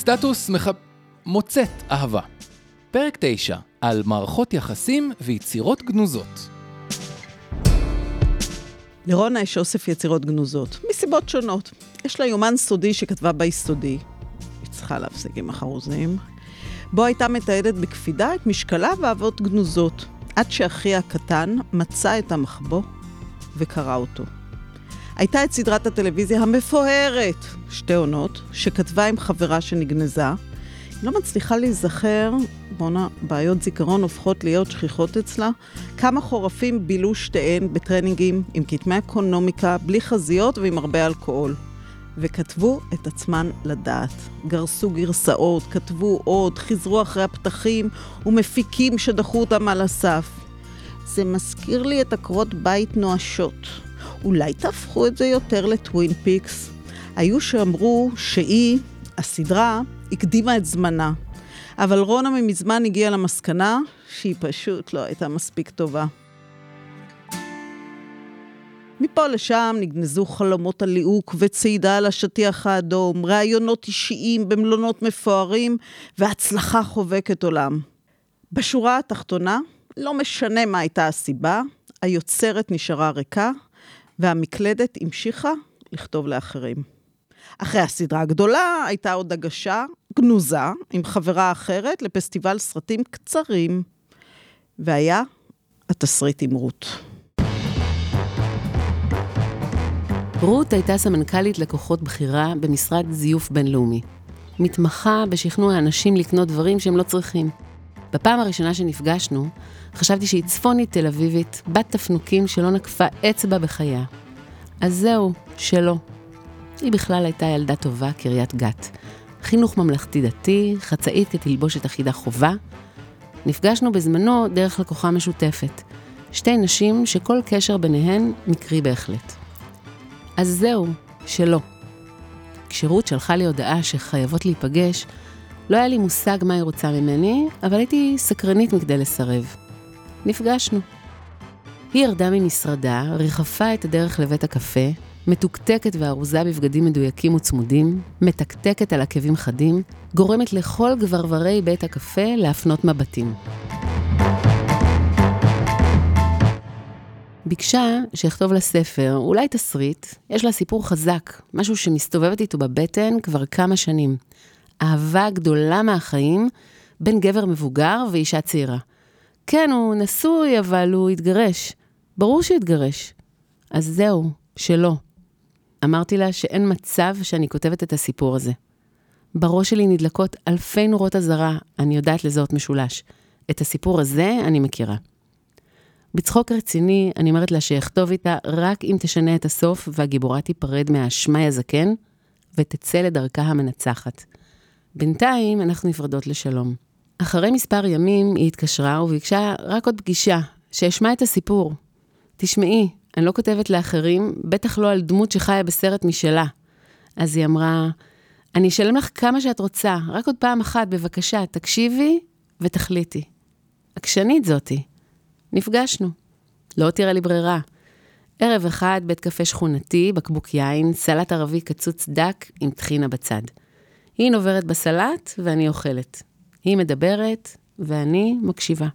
סטטוס מח... מוצאת אהבה. פרק 9, על מערכות יחסים ויצירות גנוזות. לרונה יש אוסף יצירות גנוזות, מסיבות שונות. יש לה יומן סודי שכתבה ביסודי, היא צריכה להפסיק עם החרוזים, בו הייתה מתעדת בקפידה את משקלה ואהבות גנוזות, עד שאחיה הקטן מצא את המחבוא וקרא אותו. הייתה את סדרת הטלוויזיה המפוארת, שתי עונות, שכתבה עם חברה שנגנזה. היא לא מצליחה להיזכר, בואנה, בעיות זיכרון הופכות להיות שכיחות אצלה. כמה חורפים בילו שתיהן בטרנינגים עם כתמי אקונומיקה, בלי חזיות ועם הרבה אלכוהול. וכתבו את עצמן לדעת. גרסו גרסאות, כתבו עוד, חזרו אחרי הפתחים, ומפיקים שדחו אותם על הסף. זה מזכיר לי את עקרות בית נואשות. אולי תהפכו את זה יותר לטווין פיקס? היו שאמרו שהיא, הסדרה, הקדימה את זמנה. אבל רונה ממזמן הגיעה למסקנה שהיא פשוט לא הייתה מספיק טובה. מפה לשם נגנזו חלומות הליהוק וצעידה על השטיח האדום, ראיונות אישיים במלונות מפוארים והצלחה חובקת עולם. בשורה התחתונה, לא משנה מה הייתה הסיבה, היוצרת נשארה ריקה, והמקלדת המשיכה לכתוב לאחרים. אחרי הסדרה הגדולה הייתה עוד הגשה גנוזה עם חברה אחרת לפסטיבל סרטים קצרים, והיה התסריט עם רות. רות הייתה סמנכ"לית לקוחות בכירה במשרד זיוף בינלאומי. מתמחה בשכנוע אנשים לקנות דברים שהם לא צריכים. בפעם הראשונה שנפגשנו, חשבתי שהיא צפונית תל אביבית, בת תפנוקים שלא נקפה אצבע בחייה. אז זהו, שלא. היא בכלל הייתה ילדה טובה, קריית גת. חינוך ממלכתי דתי, חצאית כתלבושת אחידה חובה. נפגשנו בזמנו דרך לקוחה משותפת. שתי נשים שכל קשר ביניהן מקרי בהחלט. אז זהו, שלא. כשרות שלחה לי הודעה שחייבות להיפגש, לא היה לי מושג מה היא רוצה ממני, אבל הייתי סקרנית מכדי לסרב. נפגשנו. היא ירדה ממשרדה, ריחפה את הדרך לבית הקפה, מתוקתקת וארוזה בבגדים מדויקים וצמודים, מתקתקת על עקבים חדים, גורמת לכל גברברי בית הקפה להפנות מבטים. ביקשה שאכתוב לה ספר, אולי תסריט, יש לה סיפור חזק, משהו שמסתובבת איתו בבטן כבר כמה שנים. אהבה גדולה מהחיים בין גבר מבוגר ואישה צעירה. כן, הוא נשוי, אבל הוא התגרש. ברור שהתגרש. אז זהו, שלא. אמרתי לה שאין מצב שאני כותבת את הסיפור הזה. בראש שלי נדלקות אלפי נורות אזהרה, אני יודעת לזהות משולש. את הסיפור הזה אני מכירה. בצחוק רציני, אני אומרת לה שאכתוב איתה רק אם תשנה את הסוף והגיבורה תיפרד מהאשמי הזקן ותצא לדרכה המנצחת. בינתיים אנחנו נפרדות לשלום. אחרי מספר ימים היא התקשרה וביקשה רק עוד פגישה, שאשמע את הסיפור. תשמעי, אני לא כותבת לאחרים, בטח לא על דמות שחיה בסרט משלה. אז היא אמרה, אני אשלם לך כמה שאת רוצה, רק עוד פעם אחת, בבקשה, תקשיבי ותחליטי. עקשנית זאתי. נפגשנו. לא הותירה לי ברירה. ערב אחד, בית קפה שכונתי, בקבוק יין, סלט ערבי קצוץ דק עם טחינה בצד. היא נוברת בסלט ואני אוכלת. היא מדברת ואני מקשיבה.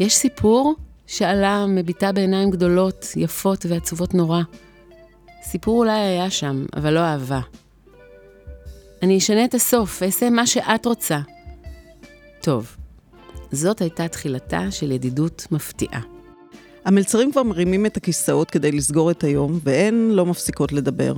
יש סיפור שעלה מביטה בעיניים גדולות, יפות ועצובות נורא. סיפור אולי היה שם, אבל לא אהבה. אני אשנה את הסוף, אעשה מה שאת רוצה. טוב, זאת הייתה תחילתה של ידידות מפתיעה. המלצרים כבר מרימים את הכיסאות כדי לסגור את היום, והן לא מפסיקות לדבר.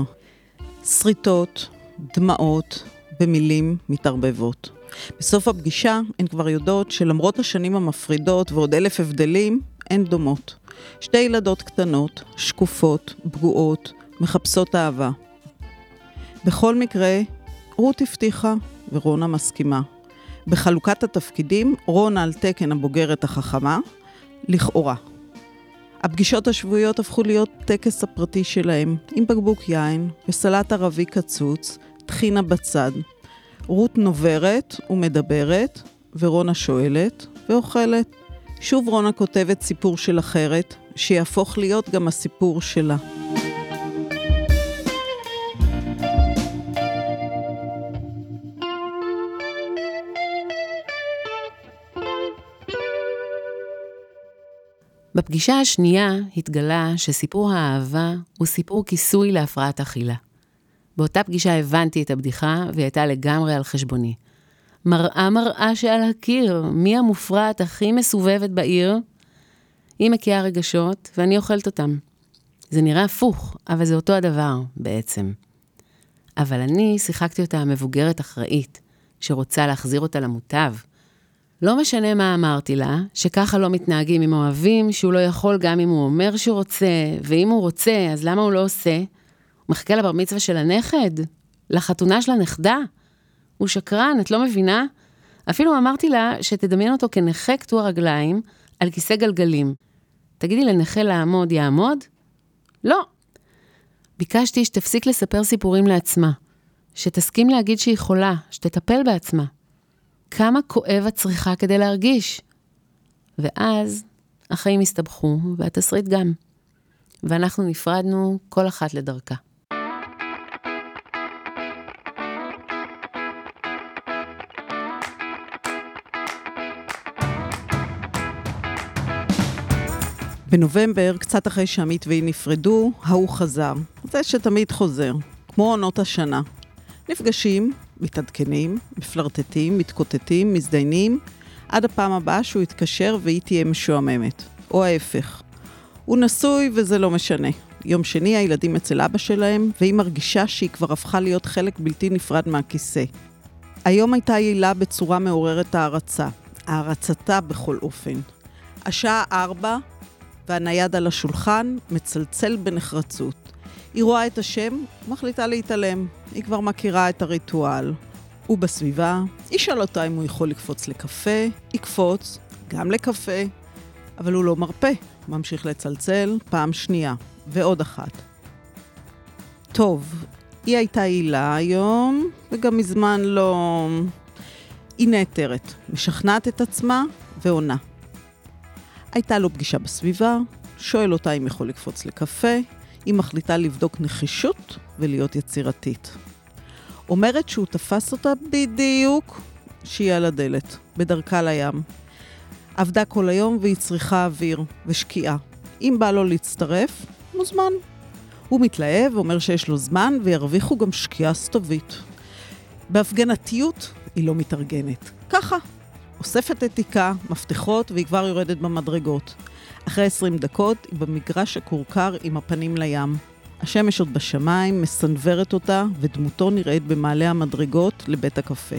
שריטות, דמעות ומילים מתערבבות. בסוף הפגישה הן כבר יודעות שלמרות השנים המפרידות ועוד אלף הבדלים, הן דומות. שתי ילדות קטנות, שקופות, פגועות, מחפשות אהבה. בכל מקרה, רות הבטיחה ורונה מסכימה. בחלוקת התפקידים, רונה על תקן הבוגרת החכמה, לכאורה. הפגישות השבועיות הפכו להיות טקס הפרטי שלהם, עם בקבוק יין וסלט ערבי קצוץ, טחינה בצד. רות נוברת ומדברת, ורונה שואלת ואוכלת. שוב רונה כותבת סיפור של אחרת, שיהפוך להיות גם הסיפור שלה. בפגישה השנייה התגלה שסיפור האהבה הוא סיפור כיסוי להפרעת אכילה. באותה פגישה הבנתי את הבדיחה והיא הייתה לגמרי על חשבוני. מראה מראה שעל הקיר, מי המופרעת הכי מסובבת בעיר? היא מקיאה רגשות ואני אוכלת אותם. זה נראה הפוך, אבל זה אותו הדבר, בעצם. אבל אני שיחקתי אותה המבוגרת אחראית, שרוצה להחזיר אותה למוטב. לא משנה מה אמרתי לה, שככה לא מתנהגים עם אוהבים, שהוא לא יכול גם אם הוא אומר שהוא רוצה, ואם הוא רוצה, אז למה הוא לא עושה? הוא מחכה לבר מצווה של הנכד? לחתונה של הנכדה? הוא שקרן, את לא מבינה? אפילו אמרתי לה שתדמיין אותו כנכה קטוע רגליים על כיסא גלגלים. תגידי לנכה לעמוד, יעמוד? לא. ביקשתי שתפסיק לספר סיפורים לעצמה, שתסכים להגיד שהיא חולה, שתטפל בעצמה. כמה כואב את צריכה כדי להרגיש? ואז החיים הסתבכו, והתסריט גם. ואנחנו נפרדנו כל אחת לדרכה. בנובמבר, קצת אחרי שעמית והיא נפרדו, ההוא חזר. זה שתמיד חוזר, כמו עונות השנה. נפגשים, מתעדכנים, מפלרטטים, מתקוטטים, מזדיינים, עד הפעם הבאה שהוא יתקשר והיא תהיה משועממת. או ההפך. הוא נשוי וזה לא משנה. יום שני הילדים אצל אבא שלהם, והיא מרגישה שהיא כבר הפכה להיות חלק בלתי נפרד מהכיסא. היום הייתה יעילה בצורה מעוררת הערצה. הערצתה בכל אופן. השעה ארבע, והנייד על השולחן מצלצל בנחרצות. היא רואה את השם, מחליטה להתעלם. היא כבר מכירה את הריטואל. הוא בסביבה, ישאל אותה אם הוא יכול לקפוץ לקפה, יקפוץ, גם לקפה, אבל הוא לא מרפה, ממשיך לצלצל פעם שנייה, ועוד אחת. טוב, היא הייתה הילה היום, וגם מזמן לא... היא נעתרת, משכנעת את עצמה ועונה. הייתה לו פגישה בסביבה, שואל אותה אם יכול לקפוץ לקפה, היא מחליטה לבדוק נחישות ולהיות יצירתית. אומרת שהוא תפס אותה בדיוק שהיא על הדלת, בדרכה לים. עבדה כל היום והיא צריכה אוויר ושקיעה. אם בא לו להצטרף, מוזמן. הוא מתלהב, אומר שיש לו זמן, וירוויחו גם שקיעה סתווית. בהפגנתיות היא לא מתארגנת. ככה. אוספת עתיקה, מפתחות, והיא כבר יורדת במדרגות. אחרי 20 דקות היא במגרש הכורכר עם הפנים לים. השמש עוד בשמיים, מסנוורת אותה, ודמותו נראית במעלה המדרגות לבית הקפה.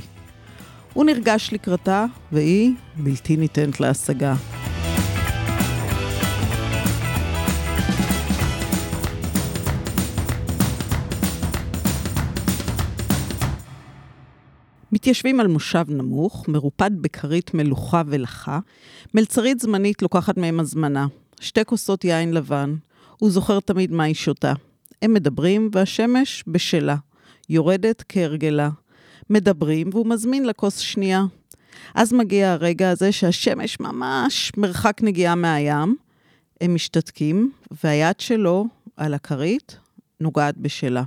הוא נרגש לקראתה, והיא בלתי ניתנת להשגה. מתיישבים על מושב נמוך, מרופד בכרית מלוכה ולחה, מלצרית זמנית לוקחת מהם הזמנה. שתי כוסות יין לבן. הוא זוכר תמיד מה היא שותה. הם מדברים, והשמש בשלה. יורדת כהרגלה. מדברים, והוא מזמין לכוס שנייה. אז מגיע הרגע הזה שהשמש ממש מרחק נגיעה מהים. הם משתתקים, והיד שלו על הכרית נוגעת בשלה.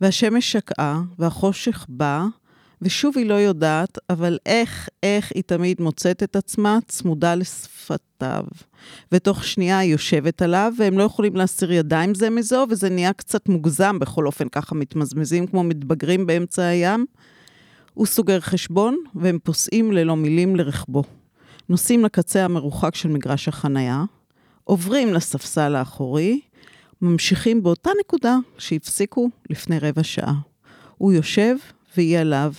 והשמש שקעה, והחושך בא, ושוב היא לא יודעת, אבל איך, איך היא תמיד מוצאת את עצמה צמודה לשפתיו. ותוך שנייה היא יושבת עליו, והם לא יכולים להסיר ידיים זה מזו, וזה נהיה קצת מוגזם, בכל אופן ככה מתמזמזים כמו מתבגרים באמצע הים. הוא סוגר חשבון, והם פוסעים ללא מילים לרכבו. נוסעים לקצה המרוחק של מגרש החנייה, עוברים לספסל האחורי, ממשיכים באותה נקודה שהפסיקו לפני רבע שעה. הוא יושב והיא עליו.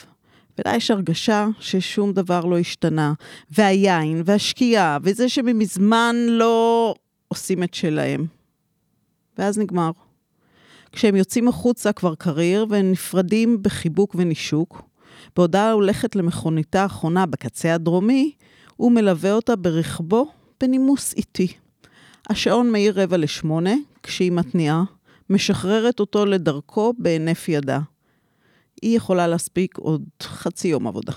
ולה יש הרגשה ששום דבר לא השתנה. והיין, והשקיעה, וזה שממזמן לא עושים את שלהם. ואז נגמר. כשהם יוצאים החוצה כבר קריר, והם נפרדים בחיבוק ונישוק. בעודה הולכת למכוניתה האחרונה בקצה הדרומי, הוא מלווה אותה ברכבו בנימוס איטי. השעון מאיר רבע לשמונה, כשהיא מתניעה, משחררת אותו לדרכו בהינף ידה. היא יכולה להספיק עוד חצי יום עבודה.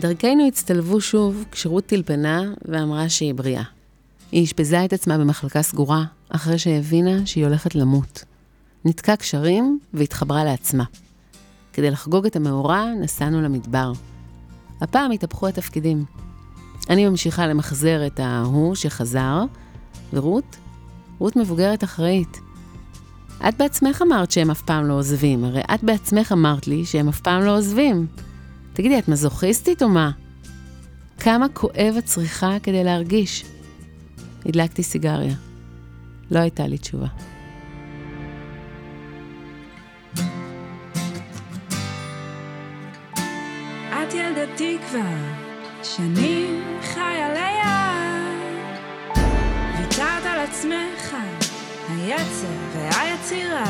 דרכינו הצטלבו שוב כשרות טלפנה ואמרה שהיא בריאה. היא אשפזה את עצמה במחלקה סגורה, אחרי שהבינה שהיא הולכת למות. ניתקה קשרים והתחברה לעצמה. כדי לחגוג את המאורע, נסענו למדבר. הפעם התהפכו התפקידים. אני ממשיכה למחזר את ההוא שחזר, ורות? רות מבוגרת אחראית. את בעצמך אמרת שהם אף פעם לא עוזבים, הרי את בעצמך אמרת לי שהם אף פעם לא עוזבים. תגידי, את מזוכיסטית או מה? כמה כואב את צריכה כדי להרגיש? הדלקתי סיגריה. לא הייתה לי תשובה. את ילדתי כבר, שנים חיה ליד. עצמך, היצר והיצירה.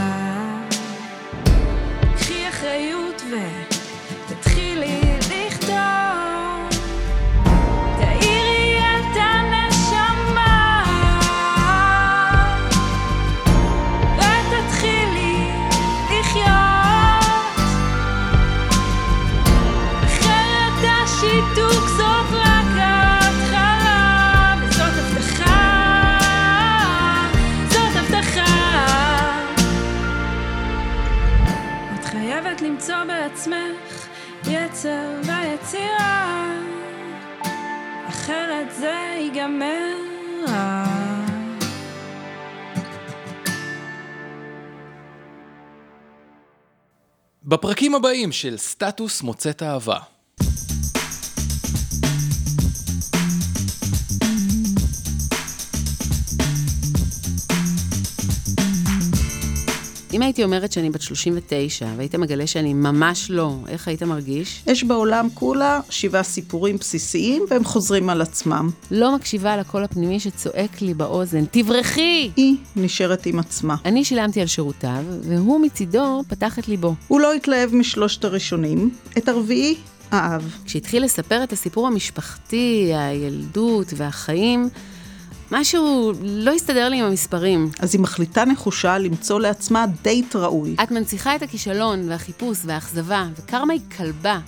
קחי אחריות ותתחילי לכתוב. יצר ויצירה, אחרת זה ייגמר. בפרקים הבאים של סטטוס מוצאת אהבה. אם הייתי אומרת שאני בת 39, והיית מגלה שאני ממש לא, איך היית מרגיש? יש בעולם כולה שבעה סיפורים בסיסיים, והם חוזרים על עצמם. לא מקשיבה לקול הפנימי שצועק לי באוזן, תברחי! היא נשארת עם עצמה. אני שילמתי על שירותיו, והוא מצידו פתח את ליבו. הוא לא התלהב משלושת הראשונים, את הרביעי אהב. כשהתחיל לספר את הסיפור המשפחתי, הילדות והחיים, משהו לא הסתדר לי עם המספרים. אז היא מחליטה נחושה למצוא לעצמה דייט ראוי. את מנציחה את הכישלון והחיפוש והאכזבה, וקרמה היא כלבה.